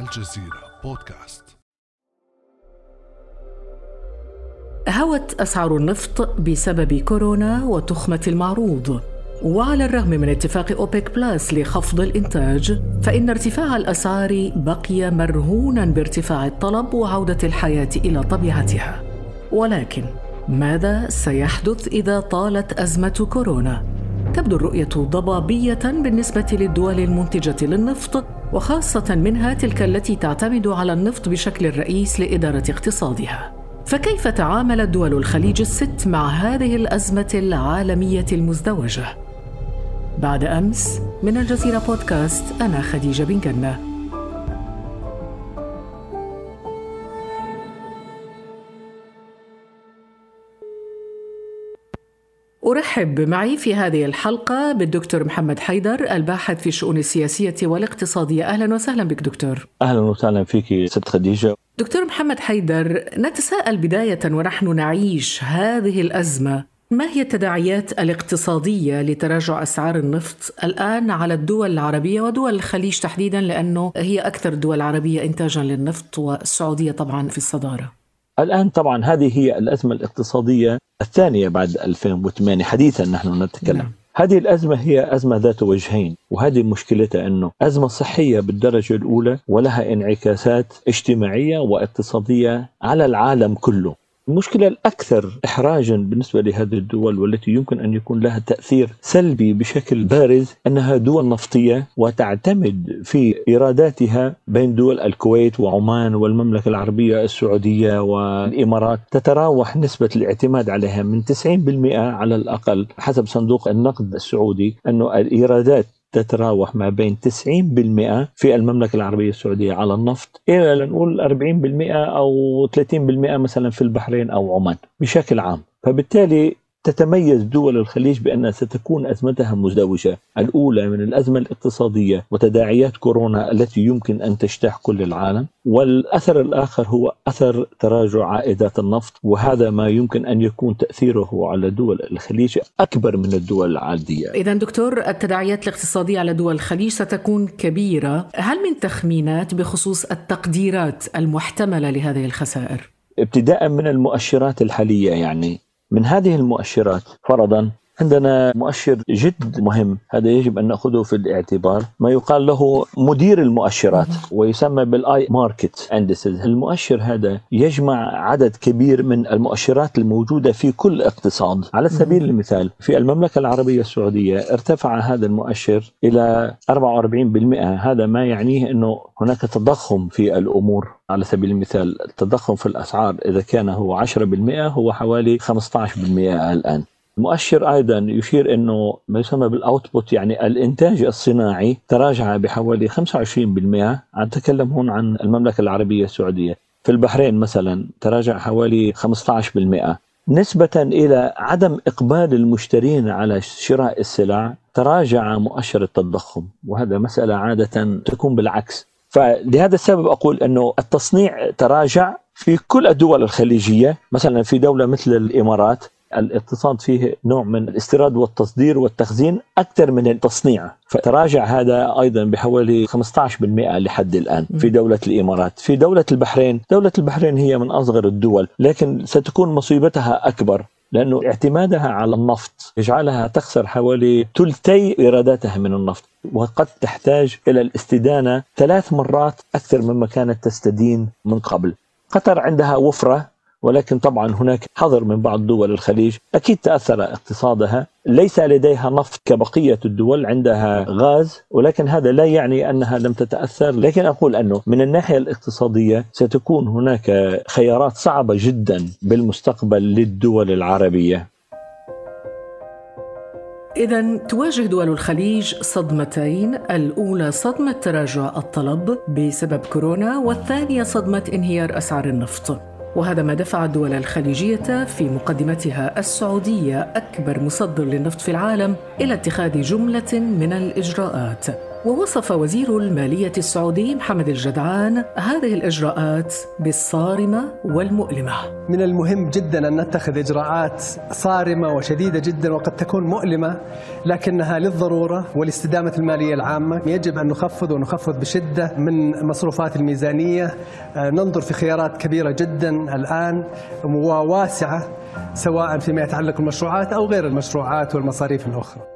الجزيرة بودكاست. هوت أسعار النفط بسبب كورونا وتخمة المعروض. وعلى الرغم من اتفاق أوبك بلاس لخفض الإنتاج فإن ارتفاع الأسعار بقي مرهونا بارتفاع الطلب وعودة الحياة إلى طبيعتها. ولكن ماذا سيحدث إذا طالت أزمة كورونا؟ تبدو الرؤية ضبابية بالنسبة للدول المنتجة للنفط وخاصة منها تلك التي تعتمد على النفط بشكل رئيس لإدارة اقتصادها. فكيف تعامل دول الخليج الست مع هذه الأزمة العالمية المزدوجة؟ بعد أمس من الجزيرة بودكاست أنا خديجة بن جنة أرحب معي في هذه الحلقة بالدكتور محمد حيدر الباحث في الشؤون السياسية والاقتصادية. أهلا وسهلا بك دكتور. أهلا وسهلا فيك ست خديجة. دكتور محمد حيدر نتساءل بداية ونحن نعيش هذه الأزمة. ما هي التداعيات الاقتصادية لتراجع أسعار النفط الآن على الدول العربية ودول الخليج تحديدا؟ لأنه هي أكثر الدول العربية إنتاجا للنفط والسعودية طبعا في الصدارة. الآن طبعا هذه هي الأزمة الاقتصادية. الثانية بعد 2008 حديثا نحن نتكلم نعم. هذه الأزمة هي أزمة ذات وجهين وهذه مشكلتها أنه أزمة صحية بالدرجة الأولى ولها انعكاسات اجتماعية واقتصادية على العالم كله المشكلة الأكثر إحراجا بالنسبة لهذه الدول والتي يمكن أن يكون لها تأثير سلبي بشكل بارز أنها دول نفطية وتعتمد في إيراداتها بين دول الكويت وعمان والمملكة العربية السعودية والإمارات. تتراوح نسبة الاعتماد عليها من 90% على الأقل حسب صندوق النقد السعودي أنه الإيرادات تتراوح ما بين 90% في المملكة العربية السعودية على النفط إلى لنقول 40% أو 30% مثلا في البحرين أو عمان بشكل عام. فبالتالي تتميز دول الخليج بأنها ستكون أزمتها مزدوجة. الأولى من الأزمة الاقتصادية وتداعيات كورونا التي يمكن أن تجتاح كل العالم. والأثر الآخر هو أثر تراجع عائدات النفط وهذا ما يمكن أن يكون تأثيره على دول الخليج أكبر من الدول العادية. إذا دكتور التداعيات الاقتصادية على دول الخليج ستكون كبيرة. هل من تخمينات بخصوص التقديرات المحتملة لهذه الخسائر؟ ابتداء من المؤشرات الحالية يعني. من هذه المؤشرات فرضا عندنا مؤشر جد مهم. هذا يجب أن نأخذه في الاعتبار. ما يقال له مدير المؤشرات ويسمى بالآي ماركت اندسز المؤشر هذا يجمع عدد كبير من المؤشرات الموجودة في كل اقتصاد. على سبيل المثال في المملكة العربية السعودية ارتفع هذا المؤشر إلى 44% هذا ما يعنيه إنه هناك تضخم في الأمور. على سبيل المثال التضخم في الأسعار إذا كان هو 10% هو حوالي 15% الآن. المؤشر أيضا يشير إنه ما يسمى بالاوتبوت يعني الإنتاج الصناعي تراجع بحوالي 25% عم تكلم هون عن المملكة العربية السعودية. في البحرين مثلا تراجع حوالي 15% نسبة إلى عدم إقبال المشترين على شراء السلع تراجع مؤشر التضخم. وهذا مسألة عادة تكون بالعكس. فلهذا السبب أقول أنه التصنيع تراجع في كل الدول الخليجية مثلا في دولة مثل الإمارات. الاقتصاد فيه نوع من الاستيراد والتصدير والتخزين أكثر من التصنيع فتراجع هذا أيضا بحوالي 15% لحد الآن في دولة الإمارات. في دولة البحرين دولة البحرين هي من أصغر الدول لكن ستكون مصيبتها أكبر لأنه اعتمادها على النفط يجعلها تخسر حوالي ثلثي إيراداتها من النفط وقد تحتاج إلى الاستدانة ثلاث مرات أكثر مما كانت تستدين من قبل. قطر عندها وفرة ولكن طبعا هناك حظر من بعض دول الخليج أكيد تأثر اقتصادها. ليس لديها نفط كبقية الدول عندها غاز ولكن هذا لا يعني أنها لم تتأثر. لكن أقول أنه من الناحية الاقتصادية ستكون هناك خيارات صعبة جدا بالمستقبل للدول العربية. إذا تواجه دول الخليج صدمتين، الأولى صدمة تراجع الطلب بسبب كورونا، والثانية صدمة انهيار أسعار النفط. وهذا ما دفع الدول الخليجية في مقدمتها السعودية أكبر مصدر للنفط في العالم إلى اتخاذ جملة من الإجراءات. ووصف وزير المالية السعودي محمد الجدعان هذه الإجراءات بالصارمة والمؤلمة. من المهم جدا أن نتخذ إجراءات صارمة وشديدة جدا وقد تكون مؤلمة لكنها للضرورة والاستدامة المالية العامة. يجب أن نخفض ونخفض بشدة من مصروفات الميزانية. آه، ننظر في خيارات كبيرة جدا الآن وواسعة سواء فيما يتعلق بالمشروعات أو غير المشروعات والمصاريف الأخرى.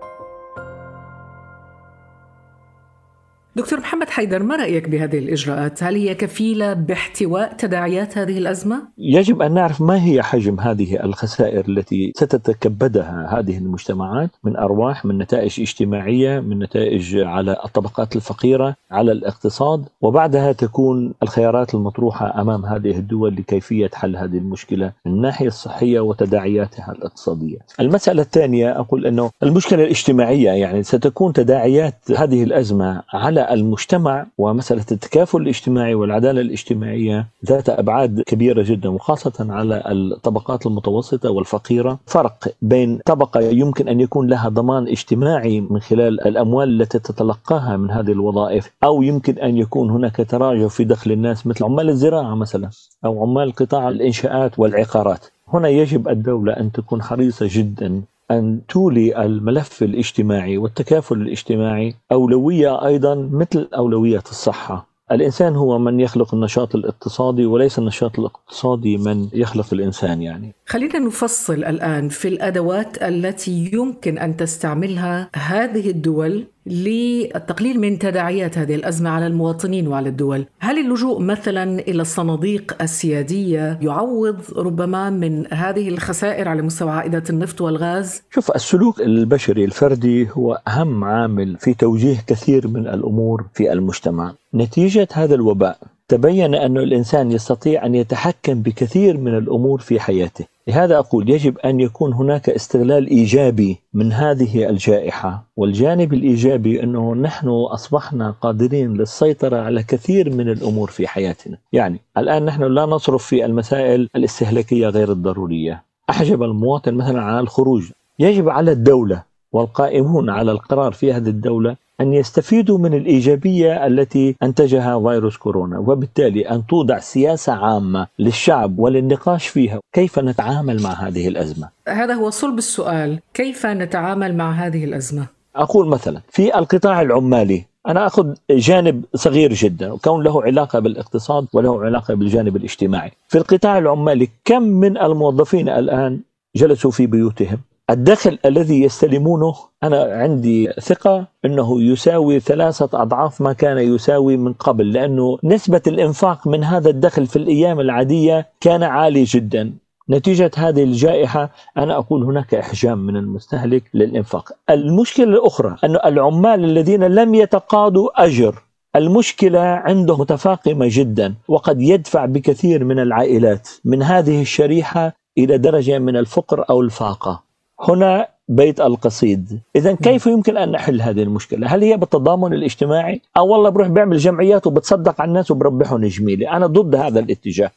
دكتور محمد حيدر ما رأيك بهذه الإجراءات؟ هل هي كفيلة باحتواء تداعيات هذه الأزمة؟ يجب أن نعرف ما هي حجم هذه الخسائر التي ستتكبدها هذه المجتمعات من أرواح من نتائج اجتماعية من نتائج على الطبقات الفقيرة على الاقتصاد وبعدها تكون الخيارات المطروحة أمام هذه الدول لكيفية حل هذه المشكلة من الناحية الصحية وتداعياتها الاقتصادية المسألة الثانية أقول أنه المشكلة الاجتماعية يعني ستكون تداعيات هذه الأزمة على المجتمع ومسألة التكافل الاجتماعي والعدالة الاجتماعية ذات أبعاد كبيرة جدا وخاصة على الطبقات المتوسطة والفقيرة. فرق بين طبقة يمكن أن يكون لها ضمان اجتماعي من خلال الأموال التي تتلقاها من هذه الوظائف أو يمكن أن يكون هناك تراجع في دخل الناس مثل عمال الزراعة مثلا أو عمال قطاع الإنشاءات والعقارات. هنا يجب الدولة أن تكون حريصة جدا أن تولي الملف الاجتماعي والتكافل الاجتماعي أولوية أيضا مثل أولوية الصحة. الإنسان هو من يخلق النشاط الاقتصادي وليس النشاط الاقتصادي من يخلق الإنسان يعني. خلينا نفصل الآن في الأدوات التي يمكن أن تستعملها هذه الدول للتقليل من تداعيات هذه الأزمة على المواطنين وعلى الدول هل اللجوء مثلا إلى الصناديق السيادية يعوض ربما من هذه الخسائر على مستوى عائدات النفط والغاز؟ شوف السلوك البشري الفردي هو أهم عامل في توجيه كثير من الأمور في المجتمع نتيجة هذا الوباء تبين أن الإنسان يستطيع أن يتحكم بكثير من الأمور في حياته. لهذا أقول يجب أن يكون هناك استغلال إيجابي من هذه الجائحة والجانب الإيجابي أنه نحن أصبحنا قادرين للسيطرة على كثير من الأمور في حياتنا. يعني الآن نحن لا نصرف في المسائل الاستهلاكية غير الضرورية. أحجب المواطن مثلا على الخروج. يجب على الدولة والقائمون على القرار في هذه الدولة أن يستفيدوا من الإيجابية التي أنتجها فيروس كورونا وبالتالي أن توضع سياسة عامة للشعب وللنقاش فيها. كيف نتعامل مع هذه الأزمة؟ هذا هو صلب السؤال. كيف نتعامل مع هذه الأزمة؟ أقول مثلا في القطاع العمالي أنا أخذ جانب صغير جدا وكون له علاقة بالاقتصاد وله علاقة بالجانب الاجتماعي. في القطاع العمالي كم من الموظفين الآن جلسوا في بيوتهم؟ الدخل الذي يستلمونه أنا عندي ثقة أنه يساوي ثلاثة أضعاف ما كان يساوي من قبل لأنه نسبة الإنفاق من هذا الدخل في الأيام العادية كان عالي جدا. نتيجة هذه الجائحة أنا أقول هناك إحجام من المستهلك للإنفاق. المشكلة الأخرى أن العمال الذين لم يتقاضوا أجر المشكلة عنده متفاقمة جدا وقد يدفع بكثير من العائلات من هذه الشريحة إلى درجة من الفقر أو الفاقة. هنا بيت القصيد. إذا كيف يمكن أن نحل هذه المشكلة؟ هل هي بالتضامن الاجتماعي؟ أو والله بروح بيعمل جمعيات وبتصدق على الناس وبربحهم جميلة أنا ضد هذا الاتجاه.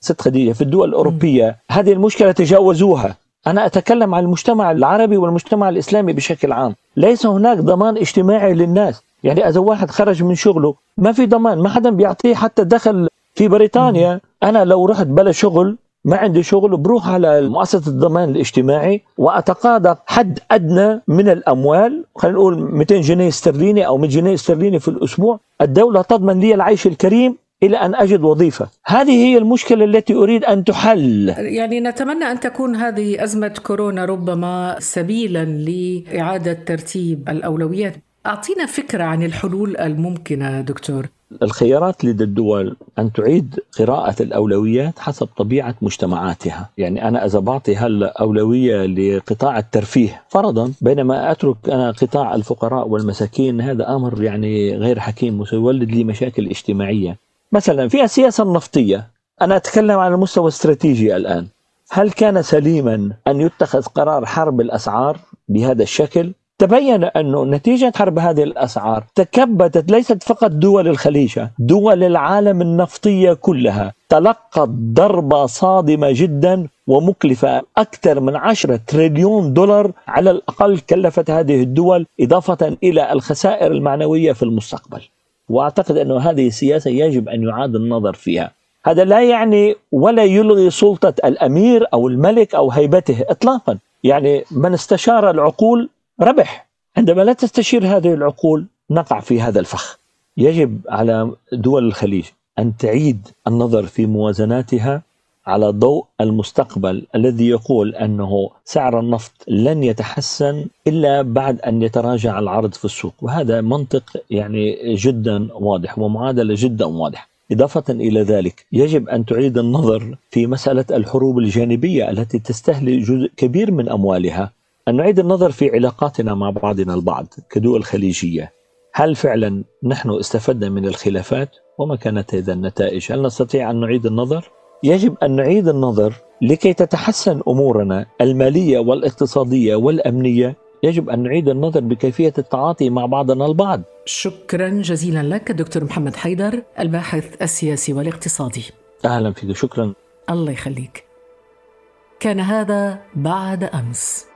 ست خديجة في الدول الأوروبية هذه المشكلة تجاوزوها. أنا أتكلم عن المجتمع العربي والمجتمع الإسلامي بشكل عام. ليس هناك ضمان اجتماعي للناس. يعني إذا واحد خرج من شغله ما في ضمان. ما حدا بيعطيه حتى دخل في بريطانيا. أنا لو رحت بلا شغل ما عندي شغل بروح على مؤسسة الضمان الاجتماعي وأتقاضى حد أدنى من الأموال خلينا نقول 200 جنيه استرليني أو 100 جنيه استرليني في الأسبوع. الدولة تضمن لي العيش الكريم إلى أن أجد وظيفة. هذه هي المشكلة التي أريد أن تحل. يعني نتمنى أن تكون هذه أزمة كورونا ربما سبيلا لإعادة ترتيب الأولويات. أعطينا فكرة عن الحلول الممكنة دكتور. الخيارات لدى الدول أن تعيد قراءة الأولويات حسب طبيعة مجتمعاتها. يعني أنا إذا بعطي هلا أولوية لقطاع الترفيه فرضا بينما أترك أنا قطاع الفقراء والمساكين هذا أمر يعني غير حكيم وسيولد لي مشاكل اجتماعية. مثلا في السياسة النفطية أنا أتكلم على المستوى الاستراتيجي الآن. هل كان سليما أن يتخذ قرار حرب الأسعار بهذا الشكل؟ تبين أنه نتيجة حرب هذه الأسعار تكبدت ليست فقط دول الخليج دول العالم النفطية كلها. تلقت ضربة صادمة جدا ومكلفة أكثر من 10 تريليون دولار على الأقل كلفت هذه الدول إضافة إلى الخسائر المعنوية في المستقبل. وأعتقد أن هذه السياسة يجب أن يعاد النظر فيها. هذا لا يعني ولا يلغي سلطة الأمير أو الملك أو هيبته إطلاقا. يعني من استشار العقول ربح. عندما لا تستشير هذه العقول نقع في هذا الفخ. يجب على دول الخليج أن تعيد النظر في موازناتها على ضوء المستقبل الذي يقول أنه سعر النفط لن يتحسن إلا بعد أن يتراجع العرض في السوق. وهذا منطق يعني جدا واضح ومعادلة جدا واضحة. إضافة إلى ذلك يجب أن تعيد النظر في مسألة الحروب الجانبية التي تستهلك جزء كبير من أموالها أن نعيد النظر في علاقاتنا مع بعضنا البعض كدول خليجية هل فعلا نحن استفدنا من الخلافات وما كانت إذا النتائج؟ هل نستطيع أن نعيد النظر؟ يجب أن نعيد النظر لكي تتحسن أمورنا المالية والاقتصادية والأمنية. يجب أن نعيد النظر بكيفية التعاطي مع بعضنا البعض. شكرا جزيلا لك دكتور محمد حيدر الباحث السياسي والاقتصادي. أهلا فيك شكرا. الله يخليك. كان هذا بعد أمس.